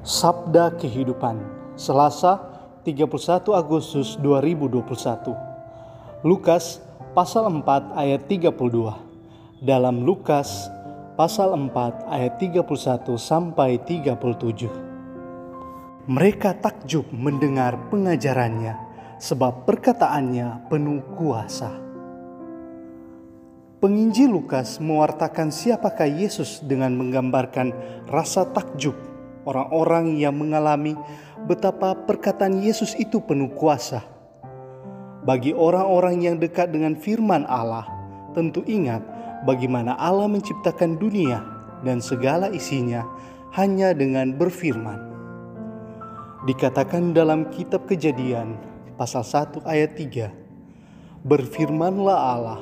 Sabda Kehidupan Selasa 31 Agustus 2021 Lukas pasal 4 ayat 32 Dalam Lukas pasal 4 ayat 31 sampai 37 Mereka takjub mendengar pengajarannya sebab perkataannya penuh kuasa. Penginjil Lukas mewartakan siapakah Yesus dengan menggambarkan rasa takjub orang-orang yang mengalami betapa perkataan Yesus itu penuh kuasa. Bagi orang-orang yang dekat dengan firman Allah, tentu ingat bagaimana Allah menciptakan dunia dan segala isinya hanya dengan berfirman. Dikatakan dalam kitab Kejadian pasal 1 ayat 3. Berfirmanlah Allah,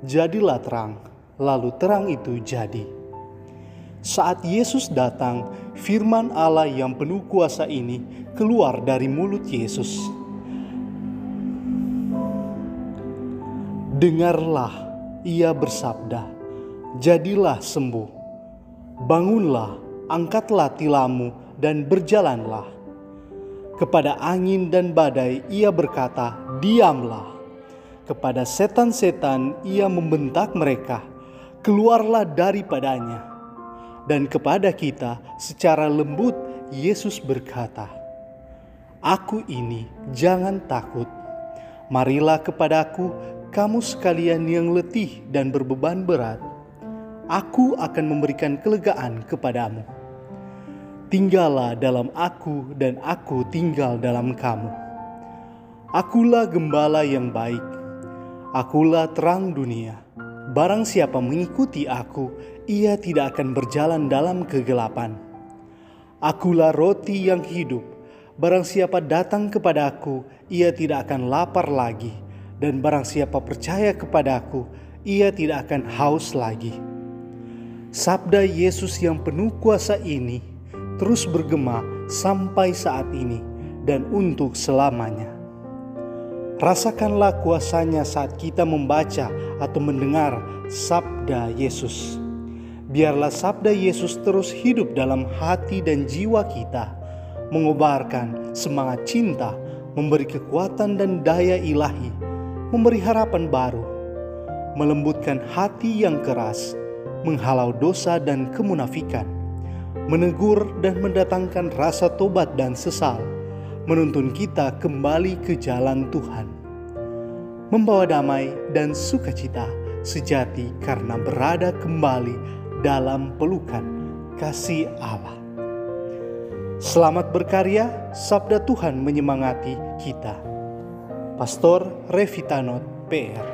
jadilah terang, lalu terang itu jadi. Saat Yesus datang, firman Allah yang penuh kuasa ini keluar dari mulut Yesus. Dengarlah, ia bersabda, jadilah sembuh. Bangunlah, angkatlah tilammu dan berjalanlah. Kepada angin dan badai ia berkata, diamlah. Kepada setan-setan ia membentak mereka, keluarlah daripadanya dan kepada kita secara lembut Yesus berkata, Aku ini jangan takut. Marilah kepadaku kamu sekalian yang letih dan berbeban berat. Aku akan memberikan kelegaan kepadamu. Tinggallah dalam aku dan aku tinggal dalam kamu. Akulah gembala yang baik. Akulah terang dunia. Barang siapa mengikuti aku, ia tidak akan berjalan dalam kegelapan. Akulah roti yang hidup. Barang siapa datang kepada aku, ia tidak akan lapar lagi. Dan barang siapa percaya kepada aku, ia tidak akan haus lagi. Sabda Yesus yang penuh kuasa ini terus bergema sampai saat ini dan untuk selamanya. Rasakanlah kuasanya saat kita membaca atau mendengar sabda Yesus. Biarlah sabda Yesus terus hidup dalam hati dan jiwa kita, mengobarkan semangat cinta, memberi kekuatan dan daya ilahi, memberi harapan baru, melembutkan hati yang keras, menghalau dosa dan kemunafikan, menegur dan mendatangkan rasa tobat dan sesal menuntun kita kembali ke jalan Tuhan, membawa damai dan sukacita sejati karena berada kembali dalam pelukan kasih Allah. Selamat berkarya, Sabda Tuhan menyemangati kita. Pastor Revitanot PR